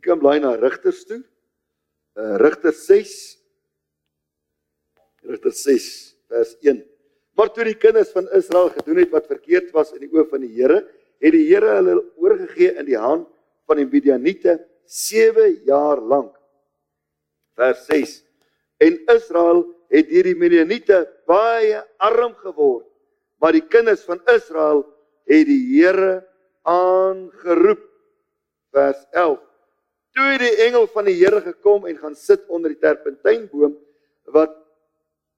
Jy kan blaai na Rigters toe. Uh Rigters 6 Rigters 6 vers 1. Maar toe die kinders van Israel gedoen het wat verkeerd was in die oë van die Here, het die Here hulle oorgegee in die hand van die Midianiete 7 jaar lank. Vers 6. En Israel het deur die Midianiete baie arm geword, maar die kinders van Israel het die Here aangeroep. Vers 11. Toe het die engel van die Here gekom en gaan sit onder die terpentynboom wat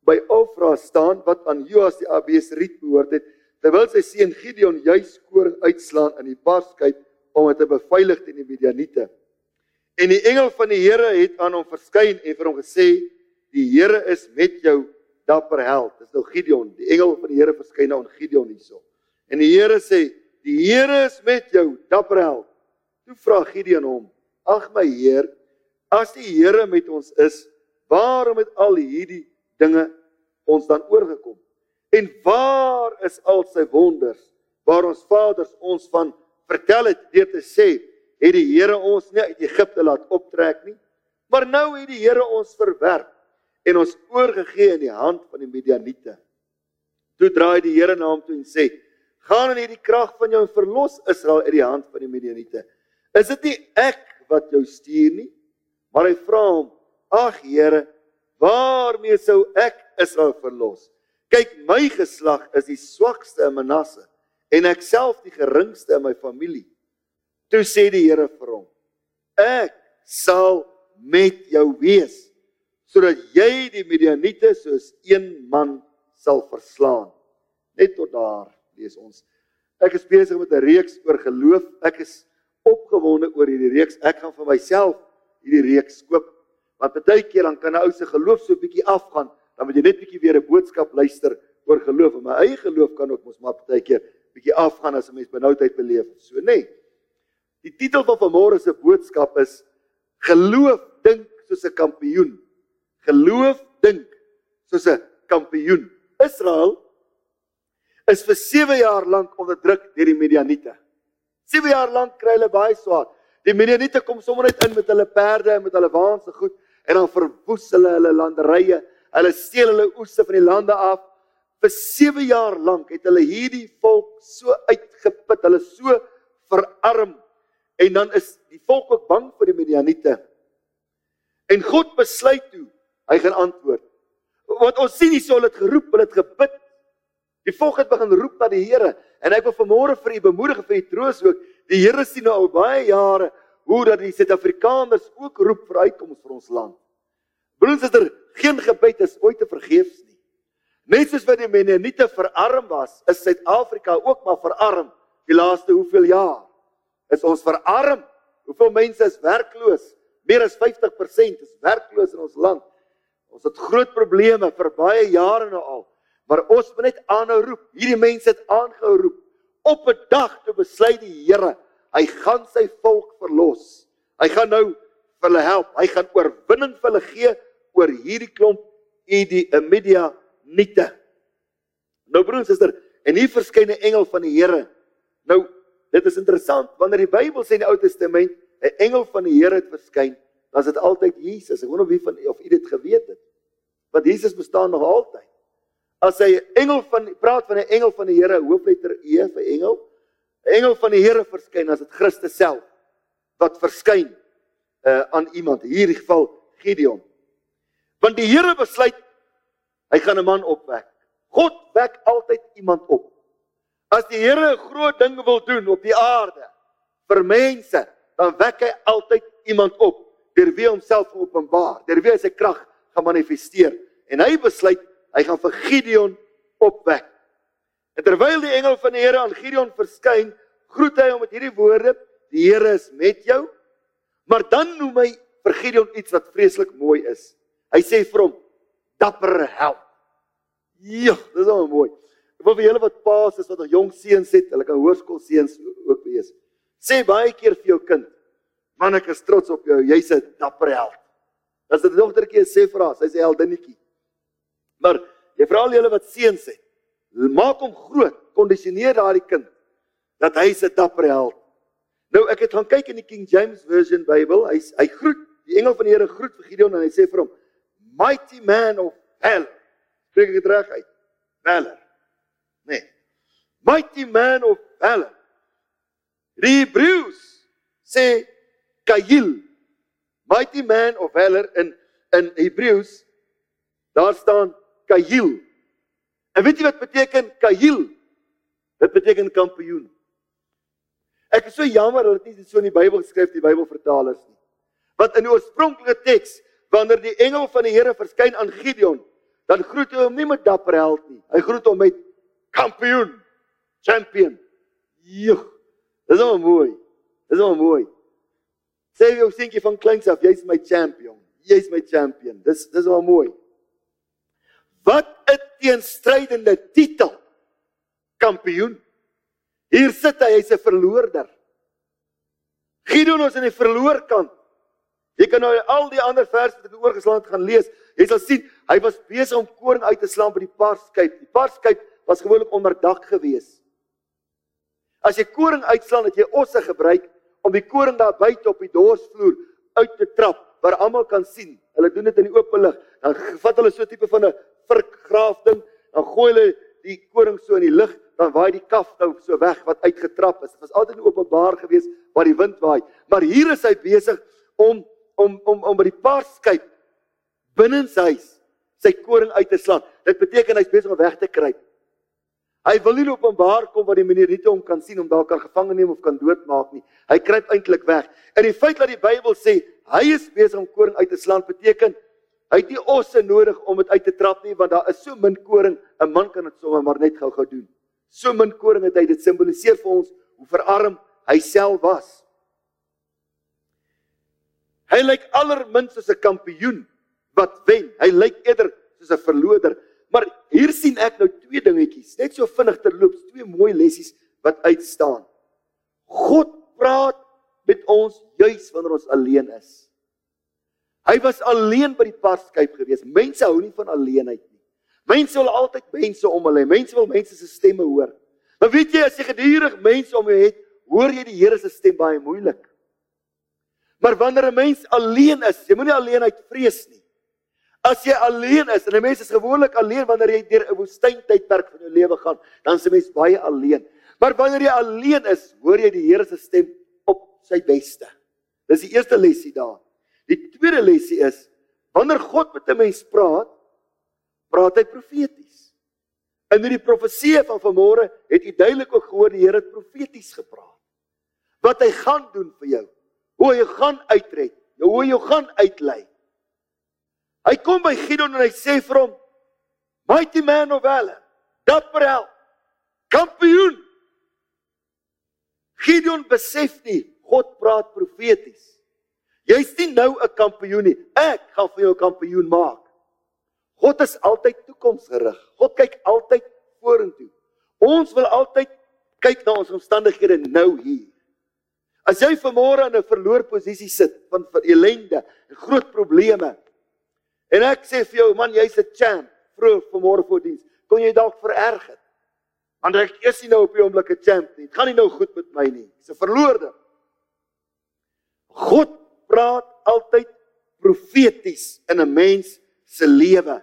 by Ofra staan wat aan Joas die Abesriet behoort het, terwyl sy seun Gideon juis koring uitslaan in die barskyp om dit te beveilig teen die Midianiete. En die engel van die Here het aan hom verskyn en vir hom gesê: "Die Here is met jou, dapper held." Dis nou Gideon. Die engel van die Here verskyn aan Gideon hierso. En die Here sê: "Die Here is met jou, dapper held." Toe vra Gideon hom: "Ag my Heer, as die Here met ons is, waarom het al hierdie dinge ons dan oorgekom? En waar is al sy wonders waar ons vaders ons van vertel het deur te sê het die Here ons nie uit Egipte laat optrek nie maar nou het die Here ons verwerp en ons oorgegee in die hand van die Midianiete. Toe draai die Here na hom toe en sê: "Gaan in hierdie krag van jou en verlos Israel uit die hand van die Midianiete. Is dit nie ek wat jou stuur nie?" Maar hy vra hom: "Ag Here, Waarmee sou ek Israel verlos? Kyk, my geslag is die swakste in Manasse en ek self die geringste in my familie. Toe sê die Here vir hom: Ek sal met jou wees sodat jy die Midianiete soos een man sal verslaan. Net tot daar lees ons. Ek is besig met 'n reeks oor geloof. Ek is opgewonde oor hierdie reeks. Ek gaan vir myself hierdie reeks koop Want baie keer dan kan 'n ou se geloof so 'n bietjie afgaan, dan moet jy net bietjie weer 'n boodskap luister oor geloof. En my eie geloof kan ook mos maar baie keer bietjie afgaan as 'n mens benoudheid beleef. So nê. Nee. Die titel van vanmôre se boodskap is Geloof dink soos 'n kampioen. Geloof dink soos 'n kampioen. Israel is vir 7 jaar lank onderdruk deur die Midianiete. 7 jaar lank kry hulle baie swaar. Die Midianiete kom sommer net in met hulle perde en met hulle waanse goed en dan verwoes hulle hulle landerye. Hulle steel hulle oeste van die lande af. Vir 7 jaar lank het hulle hierdie volk so uitgeput, hulle so verarm. En dan is die volk ook bang vir die Midianiete. En God besluit toe, hy gaan antwoord. Want ons sien hier so hulle het geroep, hulle het gebid. Die volk het begin roep na die Here en ek wil vanmôre vir u bemoedig vir u troos ook. Die Here sien nou al baie jare hoe dat die Suid-Afrikaners ook roep vir uitkoms vir ons land. Broers, is daar geen gebed is ooit te vergeefs nie. Net soos wat die Mennoniete verarm was, is Suid-Afrika ook maar verarm die laaste hoeveel jaar. Is ons verarm? Hoeveel mense is werkloos? Meer as 50% is werkloos in ons land. Ons het groot probleme vir baie jare nou al. Maar ons moet net aanhou roep. Hierdie mense het aangehou roep. Op 'n dag toe besluit die Here Hy gaan sy volk verlos. Hy gaan nou vir hulle help. Hy gaan oorwinning vir hulle gee oor hierdie klomp idi media nitte. Nou broers en susters, en hier verskyn 'n engel van die Here. Nou, dit is interessant wanneer die Bybel sê in die Ou Testament 'n engel van die Here het verskyn, dan is dit altyd Jesus. Ek wonder of wie van of u dit geweet het. Want Jesus bestaan nog altyd. As hy 'n engel van praat van 'n engel van die Here, hoofletter E vir engel, 'n engel van die Here verskyn as dit Christus self wat verskyn uh, aan iemand hierdie geval Gideon. Want die Here besluit hy gaan 'n man opwek. God wek altyd iemand op. As die Here 'n groot ding wil doen op die aarde vir mense, dan wek hy altyd iemand op deur wie homself openbaar, deur wie hy sy krag gaan manifesteer. En hy besluit hy gaan vir Gideon opwek. En terwyl die engel van die Here aan Gideon verskyn, groet hy hom met hierdie woorde: "Die Here is met jou." Maar dan noem hy vir Gideon iets wat vreeslik mooi is. Hy sê vir hom: "Dapper held." Ja, dis al mooi. Ek wil vir julle wat paas is wat nog jong seuns het, hulle kan hoërskool seuns ook wees. Sê baie keer vir jou kind: "Man, ek is trots op jou. Jy's 'n dapper held." As dit dogtertjie sê vir haar, sy's 'n heldinnetjie. Maar jy vra al julle wat seuns het, maak hom groot, kondisioneer daardie kind dat hy se dapper held. Nou ek het gaan kyk in die King James Version Bybel. Hy hy groet die engel van die Here groet vir Gideon en hy sê vir hom mighty man of valor. Spreek ek dit reg uit? Valor. Nee. Mighty man of valor. Die Hebreëus sê Kayil. Mighty man of valor in in Hebreëus daar staan Kayil. En weet jy wat beteken Kayil? Dit beteken kampioen. Ek is so jammer dat dit nie so in die Bybel geskryf die Bybelvertalers nie. Want in die oorspronklike teks wanneer die engel van die Here verskyn aan Gideon, dan groet hy hom nie met dapper held nie. Hy groet hom met kampioen, champion. Joh. Dis al mooi. Dis al mooi. Sê jy ou seentjie van kleins af, jy's my champion. Jy's my champion. Dis dis al mooi. Wat 'n teenstrydende titel. Kampioen. Hier sit hy, hy's 'n verloorder. Gideon is in die verloorkant. Jy kan nou al die ander verse wat ek oorgeslaan het gaan lees. Jy sal sien hy was besig om koring uit te slaan by die parskyp. Die parskyp was gewoonlik onder dak gewees. As jy koring uitslaan, het jy osse gebruik om die koring daar buite op die dorsvloer uit te trap waar almal kan sien. Hulle doen dit in die oop lig. Dan vat hulle so 'n tipe van 'n virkgraaf ding, dan gooi hulle die koring so in die lug, dan waai die kaf nou so weg wat uitgetrap is. Dit was altyd openbaar geweest waar die wind waai. Maar hier is hy besig om om om om by die paarskyp binne sy huis sy koring uit te slaan. Dit beteken hy's besig om weg te kruip. Hy wil nie openbaar kom wat die mineriete hom kan sien om dalk kan gevange neem of kan doodmaak nie. Hy kruip eintlik weg. En die feit dat die Bybel sê hy is besig om koring uit te slaan beteken hy het nie osse nodig om dit uit te trap nie want daar is so min koring, 'n man kan dit sommer maar net gou-gou doen. So min koring het hy dit simboliseer vir ons hoe verarm hy self was. Hy lyk allerminst soos 'n kampioen wat wen. Hy lyk eerder soos 'n verloder. Maar hier sien ek nou twee dingetjies, net so vinnig terloops, twee mooi lessies wat uitstaan. God praat met ons juis wanneer ons alleen is. Hy was alleen by die parskyp gewees. Mense hou nie van alleenheid nie. Mense wil altyd mense om hulle hê. Mense wil mense se stemme hoor. Maar weet jy as jy gedurig mense om jou het, hoor jy die Here se stem baie moeilik. Maar wanneer 'n mens alleen is, jy moenie alleenheid vrees nie. As jy alleen is en 'n mens is gewoonlik alleen wanneer jy deur 'n woestyntydperk van jou lewe gaan, dan is 'n mens baie alleen. Maar wanneer jy alleen is, hoor jy die Here se stem op sy beste. Dis die eerste lesie daar. Die tweede lesie is wanneer God met 'n mens praat, praat hy profeties. In hierdie profeseë van vanmôre het u duidelik ook gehoor die Here het profeties gepraat. Wat hy gaan doen vir jou, hoe hy gaan uitred, hoe hy jou gaan uitlei. Hy kom by Gideon en hy sê vir hom: "Mighty man of valor, dapper held, kampioen." Gideon besef nie God praat profeties. Jy's nie nou 'n kampioen nie. Ek gaan vir jou 'n kampioen maak. God is altyd toekomsgerig. God kyk altyd vorentoe. Ons wil altyd kyk na ons omstandighede nou hier. As jy vanmôre in 'n verloor posisie sit van vir ellende en groot probleme, En ek sê vir jou man, jy's 'n champ. Vroeg vanmôre voor diens. Kon jy dalk vererg het? Want ek is nie nou op die oomblik 'n champ nie. Dit gaan nie nou goed met my nie. Ek's 'n verloorde. God praat altyd profeties in 'n mens se lewe.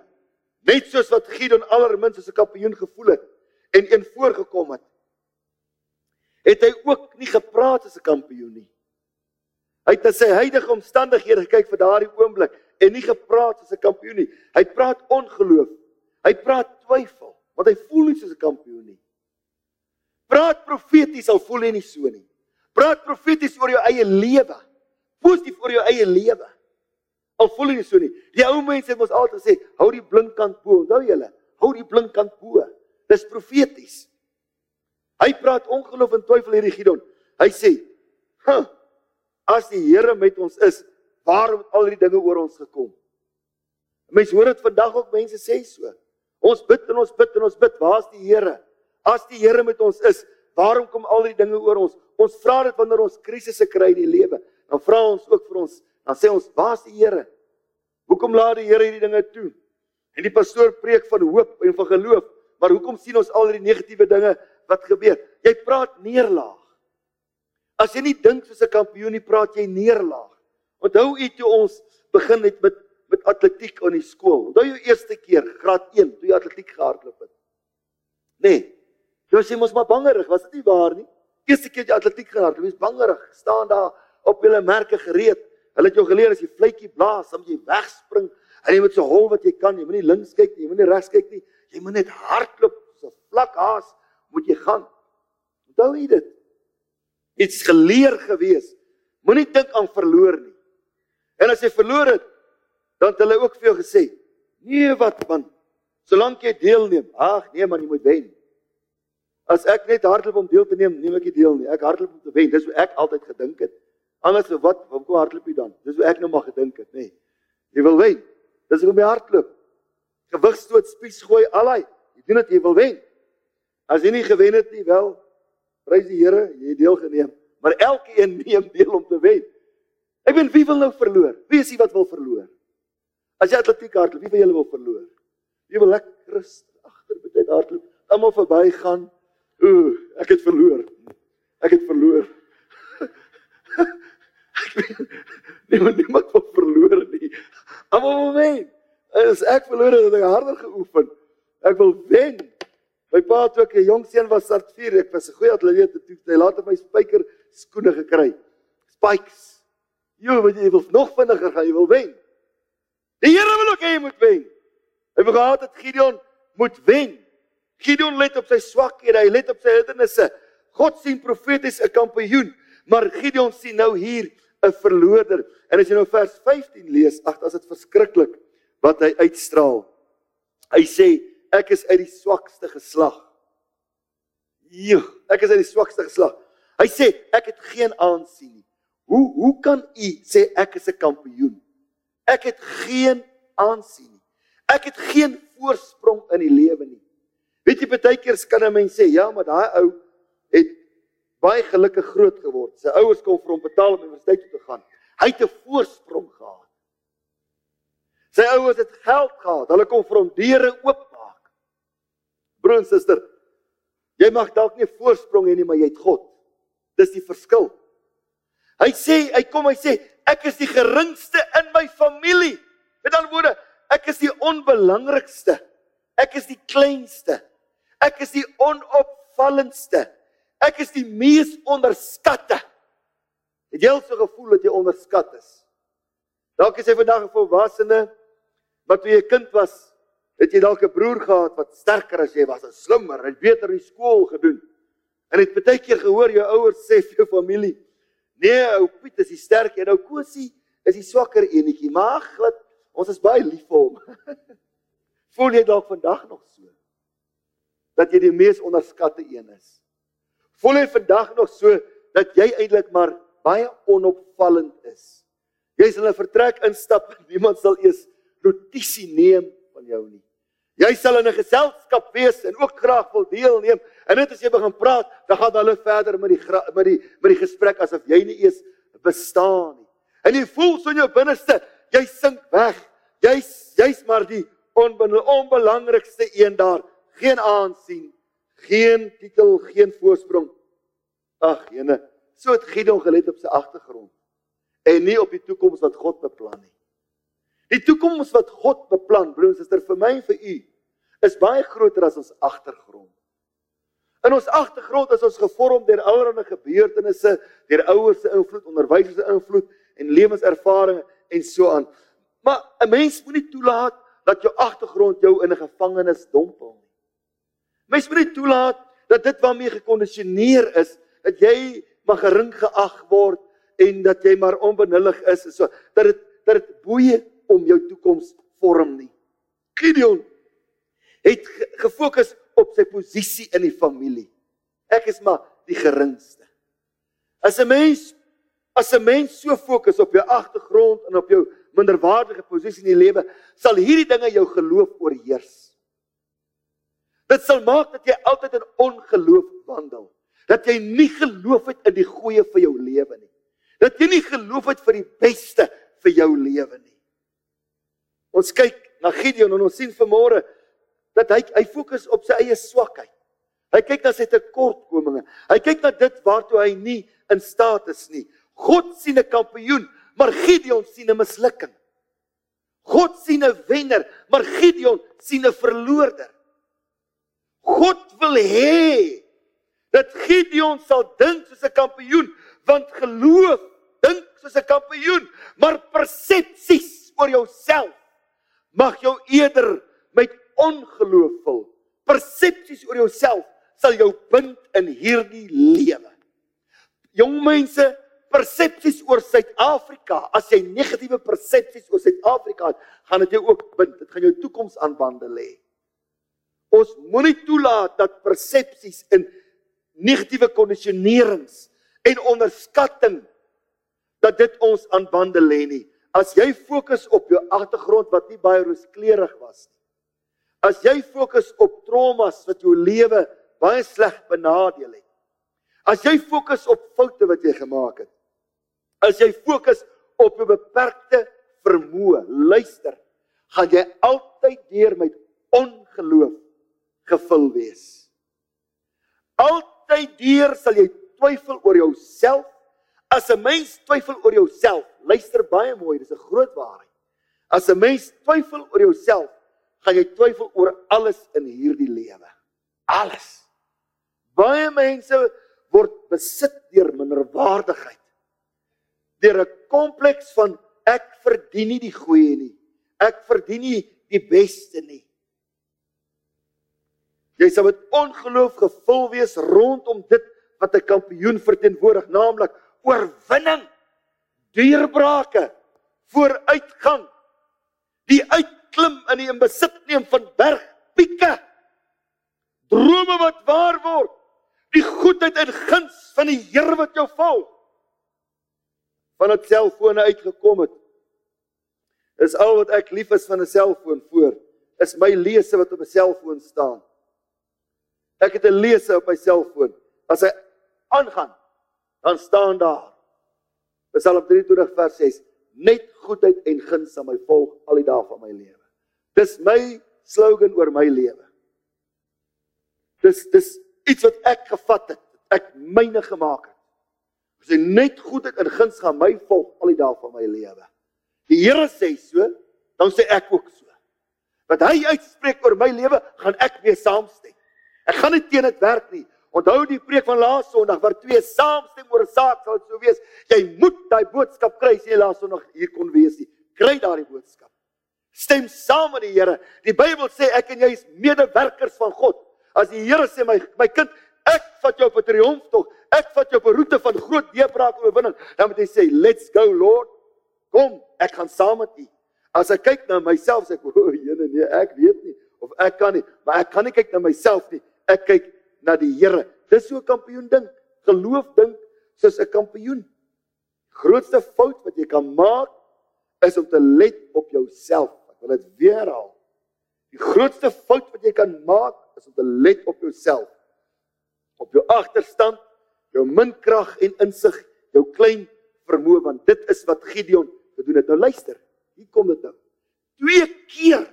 Net soos wat Gideon allermins as 'n kampioen gevoel het en een voorgekom het. Het hy ook nie gepraat as 'n kampioen nie. Hy het na sy huidige omstandighede gekyk vir daardie oomblik en nie gepraat soos 'n kampioen nie. Hy praat ongeloof. Hy praat twyfel, want hy voel nie soos 'n kampioen nie. Praat profeties al voel jy nie so nie. Praat profeties oor jou eie lewe. Positief oor jou eie lewe. Al voel jy so nie. Die ou mense het ons altyd gesê, hou die blinkkant bo. Onthou julle, hou die blinkkant bo. Dis profeties. Hy praat ongeloof en twyfel hierdie Gideon. Hy sê, "Huh, as die Here met ons is, waarom het al hierdie dinge oor ons gekom? Mense hoor dit vandag ook mense sê so. Ons bid en ons bid en ons bid, waar's die Here? As die Here met ons is, waarom kom al hierdie dinge oor ons? Ons vra dit wanneer ons krisisse kry in die lewe. Dan vra ons ook vir ons, dan sê ons, waar's die Here? Hoekom laat die Here hierdie dinge toe? En die pastoor preek van hoop en van geloof, maar hoekom sien ons al hierdie negatiewe dinge wat gebeur? Jy praat neerlaag. As jy nie dink soos 'n kampioen nie, praat jy neerlaag. Onthou u toe ons begin het met met atletiek in die skool. Onthou jou eerste keer, graad 1, toe jy atletiek gehardloop het. Nee. Jy sê mos maar bangerig, was dit nie waar nie? Eerste keer jy atletiek gehardloop, jy's bangerig, staan daar op julle merke gereed. Hulle het jou geleer as jy fluitjie blaas, dan moet jy wegspring. En jy moet so hol wat jy kan. Jy moenie links kyk nie, jy moenie regs kyk nie. Jy moet net hardloop so vlak haas moet jy gaan. Onthou jy dit? Iets geleer gewees. Moenie dink aan verloor nie. En as jy verloor het, dan het hulle ook vir jou gesê: "Nee, wat man? Solank jy deelneem. Ag, nee man, jy moet wen." As ek net hardloop om deel te neem, neem ek nie deel nie. Ek hardloop om te wen. Dis hoe ek altyd gedink het. Anders wat, wat kom hardloop jy dan? Dis hoe ek nou maar gedink het, nê. Nee. Jy wil wen. Dis hoe jy hardloop. Gewigstoot, spies gooi, allei. Jy doen dit jy wil wen. As jy nie gewen het nie, wel, prys die Here, jy het deelgeneem, maar elkeen neem deel om te wen. Ek weet wie wil nou verloor? Wie is die wat wil verloor? As jy atletiek hardloop, wie van julle wil verloor? Wie wil lekker rustig agter by tyd hardloop, almal verbygaan? Ooh, ek het verloor. Ek het verloor. Nee, maar niemand wil verloor nie. Almal wil wen. As ek verloor het, het ek harder geoefen. Ek wil wen. My pa het ook 'n jong seun was start 4. Ek was 'n goeie atleet toe hy later my spyker skoene gekry. Spikes. Jo, wat jy wil nog vinniger gaan, jy wil wen. Die Here wil ook hê jy moet wen. Hy wou gehad het Gideon moet wen. Gideon let op sy swakhede, hy let op sy hindernisse. God sien profeties 'n kampioen, maar Gideon sien nou hier 'n verloorder. En as jy nou vers 15 lees, ag, dit is verskriklik wat hy uitstraal. Hy sê ek is uit die swakste geslag. Ja, ek is uit die swakste geslag. Hy sê ek het geen aansien nie. Hoe hoe kan u sê ek is 'n kampioen? Ek het geen aansien nie. Ek het geen voorsprong in die lewe nie. Weet jy baie keer kan 'n mens sê ja, maar daai ou het baie gelukkig groot geword. Sy ouers kon vir hom betaal om universiteit toe te gaan. Hy het 'n voorsprong gehad. Sy ouers het geld gehad. Hulle kon vir hom deure oop Broer en suster, jy mag dalk nie voorsprong hê nie, maar jy het God. Dis die verskil. Hy sê, hy kom hy sê, ek is die geringste in my familie. Met ander woorde, ek is die onbelangrikste. Ek is die kleinste. Ek is die onopvallendste. Ek is die mees onderskatte. Het jy al so gevoel dat jy onderskat is? Dalk is jy vandag 'n volwassene wat toe jy 'n kind was, Het jy dalk 'n broer gehad wat sterker as jy was, en slimmer, en beter in skool gedoen? En het baie keer gehoor jou ouers sê vir jou familie: "Nee, ou Piet is die sterk en ou Kosie is die swakker enetjie." Maar glad, ons is baie lief vir hom. Voel jy dalk vandag nog so? Dat jy die mees onderskatte een is? Voel jy vandag nog so dat jy eintlik maar baie onopvallend is? Jy sal 'n vertrek instap en niemand sal eers notisie neem van jou nie. Jy sal in 'n geselskap wees en ook graag wil deelneem. En net as jy begin praat, dan gaan hulle verder met die met die met die gesprek asof jy nie eens bestaan nie. En jy voel so in jou binneste, jy sink weg. Jy's jy's maar die onbelangrikste een daar. Geen aansien, geen titel, geen voorsprong. Ag, jene, so het Gideon gelet op sy agtergrond en nie op die toekoms wat God beplan het. Die toekoms wat God beplan, broers en susters, vir my en vir u is baie groter as ons agtergrond. In ons agtergrond is ons gevorm deur allerlei gebeurtenisse, deur ouers se invloed, onderwysers se invloed en lewenservarings en so aan. Maar 'n mens moenie toelaat dat jou agtergrond jou in 'n gevangenis dompel nie. Mens moenie toelaat dat dit waarmee gekondisioneer is, dat jy maar gering geag word en dat jy maar onbenullig is, so dat dit dat dit boeye om jou toekoms vorm nie. Gideon het gefokus op sy posisie in die familie. Ek is maar die geringste. As 'n mens as 'n mens so fokus op jou agtergrond en op jou minderwaardige posisie in die lewe, sal hierdie dinge jou geloof oorheers. Dit sal maak dat jy altyd in ongeloof wandel. Dat jy nie geloof het in die goeie vir jou lewe nie. Dat jy nie geloof het vir die beste vir jou lewe nie. Ons kyk na Gideon en ons sien vanmôre dat hy hy fokus op sy eie swakheid. Hy kyk na sy tekortkominge. Hy kyk na dit waartoe hy nie in staat is nie. God sien 'n kampioen, maar Gideon sien 'n mislukking. God sien 'n wenner, maar Gideon sien 'n verloorder. God wil hê dat Gideon sal dink soos 'n kampioen, want geloof dink soos 'n kampioen, maar persepsies oor jouself mag jou eerder met ongeloof vul. Persepsies oor jouself sal jou bind in hierdie lewe. Jong mense, persepsies oor Suid-Afrika, as jy negatiewe persepsies oor Suid-Afrika het, gaan dit jou ook bind. Dit gaan jou toekoms aan bande lê. Ons moenie toelaat dat persepsies in negatiewe kondisionerings en onderskatting dat dit ons aan bande lê nie. As jy fokus op jou agtergrond wat nie baie rooskleurig was nie. As jy fokus op traumas wat jou lewe baie sleg benadeel het. As jy fokus op foute wat jy gemaak het. As jy fokus op 'n beperkte vermoë, luister, gaan jy altyd deur met ongeloof gevul wees. Altyd deur sal jy twyfel oor jouself. As 'n mens twyfel oor jouself, luister baie mooi, dis 'n groot waarheid. As 'n mens twyfel oor jouself, gaan jy twyfel oor alles in hierdie lewe. Alles. Baie mense word besit deur minderwaardigheid. Deur 'n kompleks van ek verdien nie die goeie nie. Ek verdien nie die beste nie. Jy sal met ongeloof gevul wees rondom dit wat 'n kampioen verteenwoordig, naamlik oorwinning, deurbrake, vooruitgang, die uitklim in die besit neem van bergpieke, drome wat waar word, die goedheid en guns van die Here wat jou volg van 'n selfoon uitgekom het is al wat ek lief is van 'n selfoon voor is my lese wat op 'n selfoon staan ek het 'n lese op my selfoon as hy aangaan dan staan daar Psalm 23 vers 6 net goedheid en guns aan my volg al die dae van my lewe dis my slogan oor my lewe dis dis iets wat ek gevat het, ek myne gemaak het. As hy net goedheid en guns gaan my volg al die dae van my lewe. Die Here sê so, dan sê ek ook so. Wat hy uitspreek oor my lewe, gaan ek weer saamstem. Ek gaan nie teen dit werk nie. Onthou die preek van laas Sondag waar twee saamstem oor 'n saak sal dit so wees. Jy moet daai boodskap kry as jy laas Sondag hier kon wees nie. Kry daardie boodskap. Stem saam met die Here. Die Bybel sê ek en jy is medewerkers van God. As die Here sê my my kind, ek vat jou op 'n triomftog. Ek vat jou op 'n roete van groot deurbraak en oorwinning. Dan moet hy sê, "Let's go, Lord. Kom, ek gaan saam met U." As ek kyk na myself, sê ek, "O, Here, nee, ek weet nie of ek kan nie, maar ek kan nie kyk na myself nie. Ek kyk na die Here." Dis so 'n kampioen ding. Geloof dink soos 'n kampioen. Grootste fout wat jy kan maak is om te let op jouself. Ek wil dit weer herhaal. Die grootste fout wat jy kan maak is om te let op jouself. Op jou agterstand, jou minkrag en insig, jou klein vermoë want dit is wat Gideon gedoen het. Nou luister, hier kom dit nou. Twee keer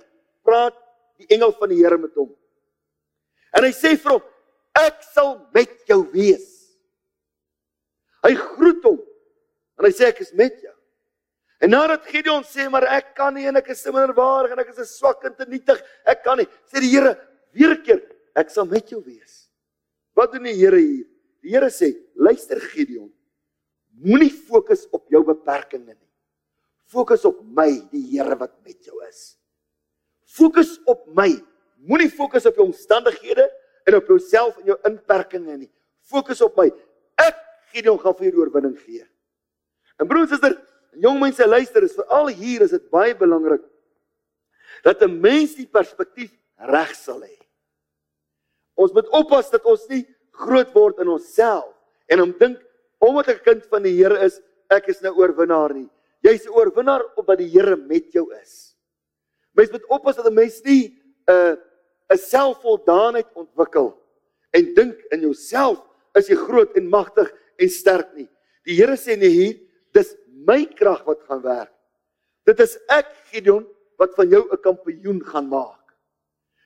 praat die engel van die Here met hom. En hy sê vir hom: "Ek sal met jou wees." Hy groet hom en hy sê ek is met jou. En nadat Gideon sê maar ek kan nie en ek is minderwaardig en ek is 'n swak en te nietig, ek kan nie, sê die Here, weer 'n keer, ek sal met jou wees. Wat doen die Here hier? Die Here sê, luister Gideon, moenie fokus op jou beperkings nie. Fokus op my, die Here wat met jou is. Fokus op my. Moenie fokus op jou omstandighede en op jouself en jou inperkings nie. Fokus op my. Ek Gideon gaan vir jou oorwinning gee. En broers en susters, jong mense luister, is veral hier is dit baie belangrik dat 'n mens die perspektief reg sal hê. Ons moet oppas dat ons nie groot word in onsself en om dink omdat ek 'n kind van die Here is, ek is nou oorwinnaar nie. Jy's 'n oorwinnaar omdat die Here met jou is. Mens moet oppas dat 'n mens nie 'n uh, 'n selfvoldaanheid ontwikkel en dink in jouself is jy groot en magtig en sterk nie. Die Here sê nee hier, dis my krag wat gaan werk. Dit is ek Gideon wat van jou 'n kampioen gaan maak.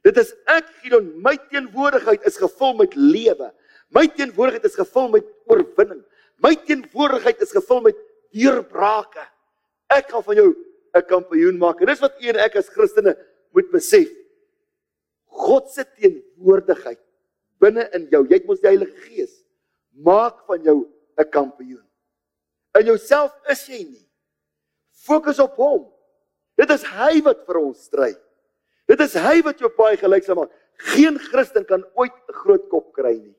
Dit is ek Gideon, my teenwoordigheid is gevul met lewe. My teenwoordigheid is gevul met oorwinning. My teenwoordigheid is gevul met deurbrake. Ek gaan van jou 'n kampioen maak. En dis wat u en ek as Christene moet besef. God se teenwoordigheid binne in jou. Jy het mos die Heilige Gees. Maak van jou 'n kampioen. In jouself is jy nie. Fokus op hom. Dit is hy wat vir ons stry. Dit is hy wat jou paai gelyksaam maak. Geen Christen kan ooit 'n groot kop kry nie.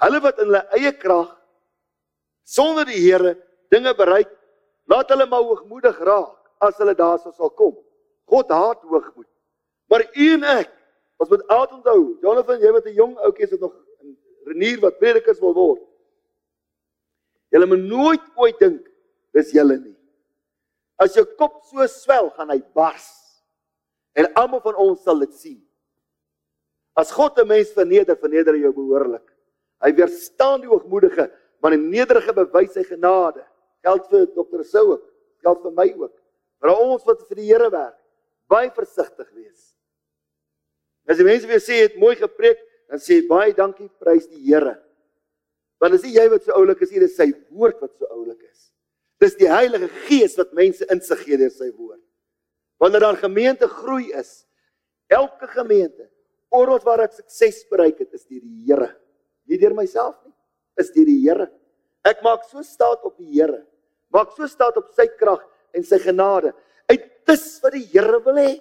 Hulle wat in hulle eie krag sonder die Here dinge bereik, laat hulle maar hoogmoedig raak as hulle daarso sal kom. God haat hoogmoed. Maar u en ek, ons moet altyd onthou, Jonathan, jy wat 'n jong ouetjie is wat nog in renier wat predikers wil word. Julle moet nooit ooit dink dis julle nie. As jou kop so swel, gaan hy bars. En almal van ons sal dit sien. As God 'n mens verneder, verneder hy jou behoorlik. Hy weerstaan die hoogmoedige, maar die nederige bewys sy genade. Geld vir Dr. Sou ook, geld vir my ook. Maar ons wat vir die Here werk, baie versigtig wees. As die mense weer sê het mooi gepreek, dan sê baie dankie, prys die Here. Want as jy wat so oulik is, hier is sy woord wat so oulik is. Dis die Heilige Gees wat mense insig gee deur sy woord. Wanneer daar gemeente groei is, elke gemeente, oral waar ek sukses bereik het, is deur die Here. Nie deur myself nie, is deur die Here. Ek maak so staat op die Here. Maak so staat op sy krag en sy genade. Uit dis wat die Here wil hê.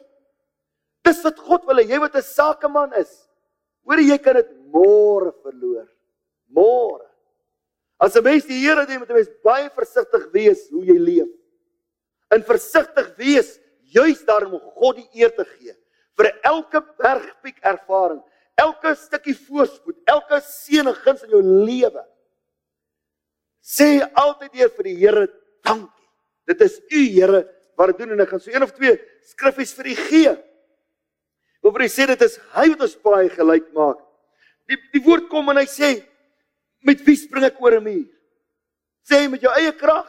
Dis wat God wil hê. Jy wat 'n sakeman is. Hoor jy kan dit môre verloor. Môre. As 'n mens die Here dien, moet 'n mens baie versigtig wees hoe jy leef. In versigtig wees juis daarom om God die eer te gee vir elke bergpiek ervaring, elke stukkie voorspoed, elke seën en guns in jou lewe. Sê altyd weer vir die Here dankie. Dit is U Here wat dit doen en ek gaan so een of twee skriffies vir U gee. Waar hy sê dit is hy wat ons paai gelyk maak. Die die woord kom en hy sê met wie spring ek oor 'n muur? Sê met jou eie krag.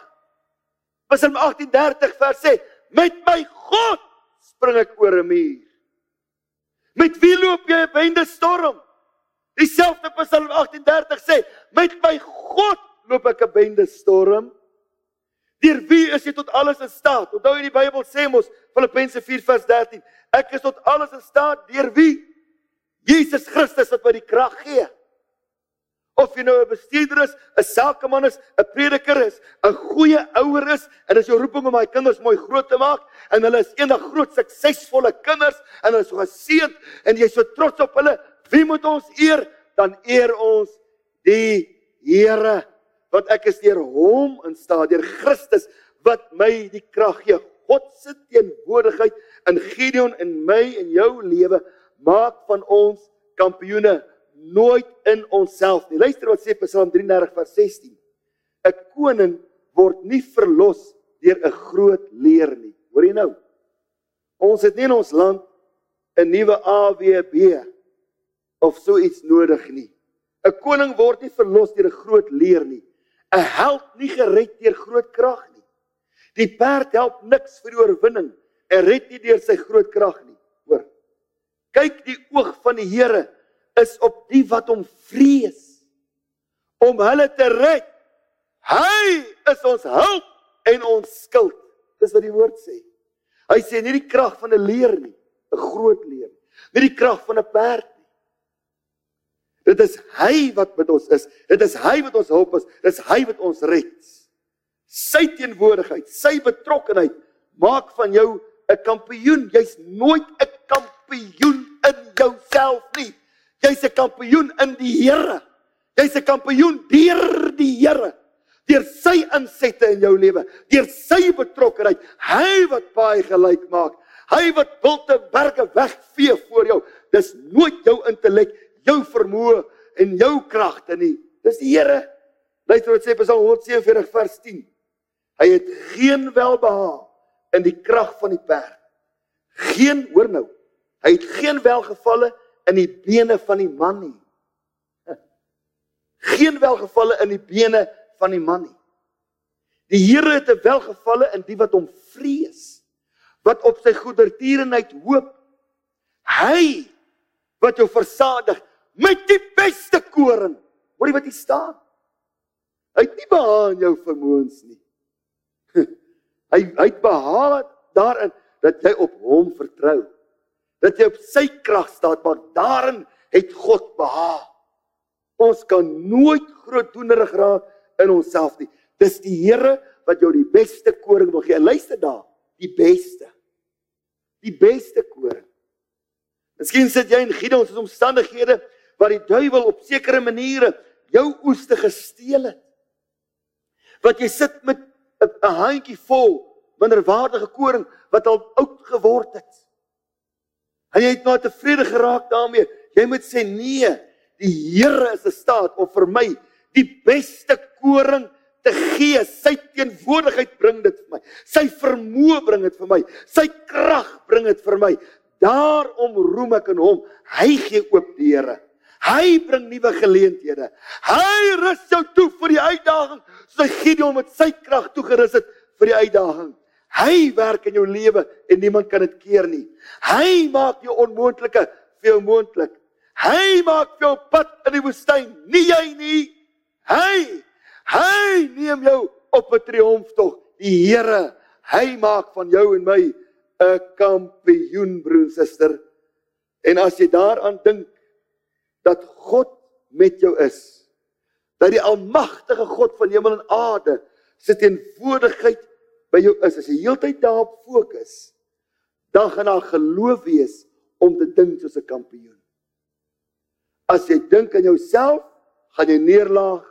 Psalm 18:30 vers sê met my God spring ek oor 'n muur. Met wie loop jy 'n bende storm? Dieselfde Psalm 18:30 sê met my God loop ek 'n bende storm. Deur wie is jy tot alles in staat? Onthou in die Bybel sê mos Filippense 4:13, ek is tot alles in staat deur wie? Jesus Christus wat my die krag gee. Of jy nou 'n bestuurder is, 'n sakeman is, 'n prediker is, 'n goeie ouer is en as jou roeping om my kinders mooi groot te maak en hulle is eendag groot suksesvolle kinders en hulle is so geseënd en jy is so trots op hulle, wie moet ons eer? Dan eer ons die Here want ek is deur hom in staat deur Christus wat my die krag gee. God se teenwoordigheid in Gideon en my en jou lewe maak van ons kampioene nooit in onsself nie. Luister wat sê Psalm 33 vers 16. 'n Koning word nie verlos deur 'n groot leer nie. Hoor jy nou? Ons het nie in ons land 'n nuwe AWB of so iets nodig nie. 'n Koning word nie verlos deur 'n groot leer nie. 'n held nie gered deur groot krag nie. Die perd help niks vir die oorwinning. Hy red nie deur sy groot krag nie. Hoor. Kyk die oog van die Here is op die wat hom vrees om hulle te red. Hy is ons hulp en ons skild. Dis wat die woord sê. Hy sê nie die krag van 'n leer nie, 'n groot leer. Nie die krag van 'n perd Dit is hy wat met ons is. Dit is hy wat ons help is. Dit is hy wat ons red. Sy teenwoordigheid, sy betrokkeheid maak van jou 'n kampioen. Jy's nooit 'n kampioen in jouself nie. Jy's 'n kampioen in die Here. Jy's 'n kampioen deur die Here. Deur sy insette in jou lewe, deur sy betrokkeheid, hy wat baie gelyk maak. Hy wat wilte berge wegvee voor jou. Dis nooit jou intellek jou vermoë en jou kragte nie. Dis die Here. Luister wat sê Psalm 147 vers 10. Hy het geen welbehaag in die krag van die perd. Geen, hoor nou. Hy het geen welgevalle in die bene van die man nie. Geen welgevalle in die bene van die man nie. Die Here het 'n welgevalle in die wat hom vrees, wat op sy goedertierenheid hoop. Hy wat jou versadig met die beste koring. Hoor jy wat hier staan? Hy het nie behaan jou vermoëns nie. hy hy het behaan daarin dat jy op hom vertrou. Dat jy op sy krag staan, maar daarin het God behaag. Ons kan nooit grootdoenerig raak in onsself nie. Dis die Here wat jou die beste koring wil gee. Luister daar, die beste. Die beste koring. Miskien sit jy in Gideon se omstandighede waar die duiwel op sekere maniere jou oeste gesteel het. Wat jy sit met 'n handjie vol minderwaardige koring wat al oud geword het. En jy het nou tevrede geraak daarmee. Jy moet sê nee, die Here is in staat om vir my die beste koring te gee. Sy teenwoordigheid bring dit vir my. Sy vermoë bring dit vir my. Sy krag bring dit vir my. Daarom roem ek in hom. Hy gee oop deure. Hy bring nuwe geleenthede. Hy rus jou toe vir die uitdaging, soos hy Gideon met sy krag toegerus het vir die uitdaging. Hy werk in jou lewe en niemand kan dit keer nie. Hy maak jou onmoontlike vir jou moontlik. Hy maak jou pad in die woestyn, nie jy nie. Hy hy neem jou op 'n triomftog. Die Here, hy maak van jou en my 'n kampioen broer suster. En as jy daaraan dink dat God met jou is, dat die almagtige God van hemel en aarde se teenwoordigheid by jou is, as jy heeltyd daarop fokus, dan gaan daar geloof wees om te dink soos 'n kampioen. As jy dink aan jouself, gaan jy neerlaag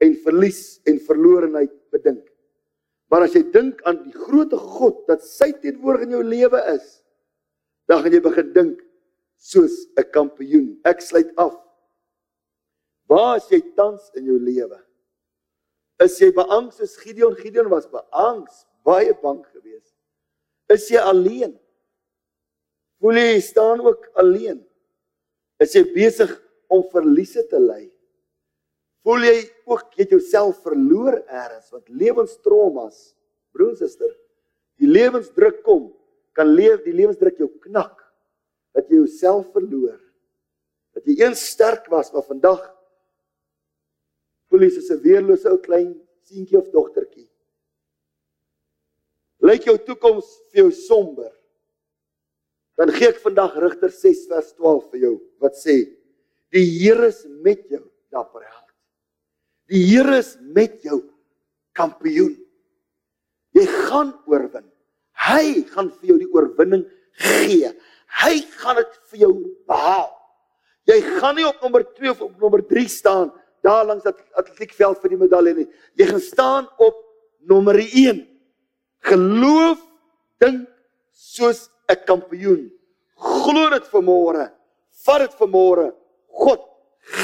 en verlies en verlorenheid bedink. Maar as jy dink aan die grootte God dat sy teenwoordig in jou lewe is, dan gaan jy begin dink soos 'n kampioen. Ek sluit af. Waar is jy tans in jou lewe? Is jy beangs soos Gideon? Gideon was beangs, baie bang geweest. Is jy alleen? Voel jy staan ook alleen? Is jy besig om verliese te ly? Voel jy ook jy het jouself verloor eers wat lewenstraumas, broer en suster, die lewensdruk kom, kan leef die lewensdruk jou knak dat jy jouself verloor. Dat jy eens sterk was, maar vandag voel jy soos 'n weerlose ou klein seentjie of dogtertjie. Lyk jou toekoms vir jou somber. Dan gee ek vandag Rigter 6 vers 12 vir jou wat sê: Die Here is met jou, dapper held. Die Here is met jou, kampioen. Jy gaan oorwin. Hy gaan vir jou die oorwinning gee. Hy gaan dit vir jou behaal. Jy gaan nie op nommer 2 of op nommer 3 staan daar langs dat atletiekveld vir die medalje nie. Jy gaan staan op nommer 1. Geloof dink soos 'n kampioen. Glo dit vir môre. Vat dit vir môre. God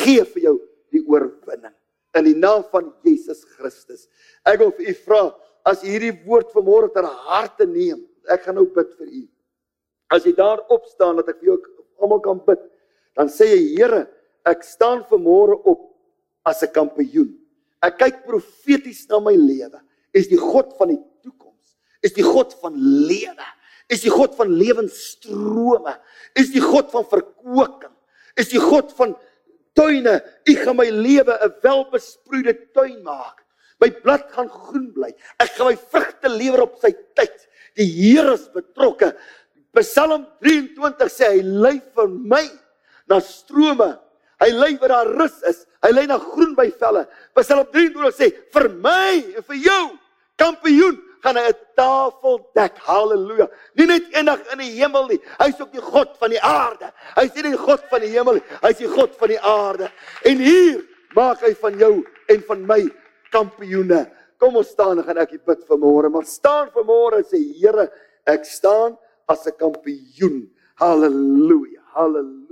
gee vir jou die oorwinning in die naam van Jesus Christus. Ek wil vir u vra as u hierdie woord vanmôre ter harte neem. Ek gaan nou bid vir u. As jy daar op staan dat ek vir jou almal kan bid, dan sê jy Here, ek staan vanmôre op as 'n kampioen. Ek kyk profeties na my lewe. Is die God van die toekoms. Is die God van lewe. Is die God van lewensstrome. Is die God van verkwiking. Is die God van tuine. U gaan my lewe 'n welbesproeide tuin maak. My blad gaan groen bly. Ek gaan my vrugte lewer op sy tyd. Die Here is betrokke. Psalm 23 sê hy lei vir my na strome. Hy lei waar daar rus is. Hy lei na groen by velle. Psalm 23 sê vir my en vir jou kampioen gaan hy 'n tafel dek. Halleluja. Nie net eendag in die hemel nie. Hy's ook die God van die aarde. Hy's nie die God van die hemel nie. Hy's die God van die aarde. En hier maak hy van jou en van my kampioene. Kom ons staan en gaan ek bid vir môre. Maar staan vir môre sê Here, ek staan as 'n kampioen. Halleluja. Halleluja.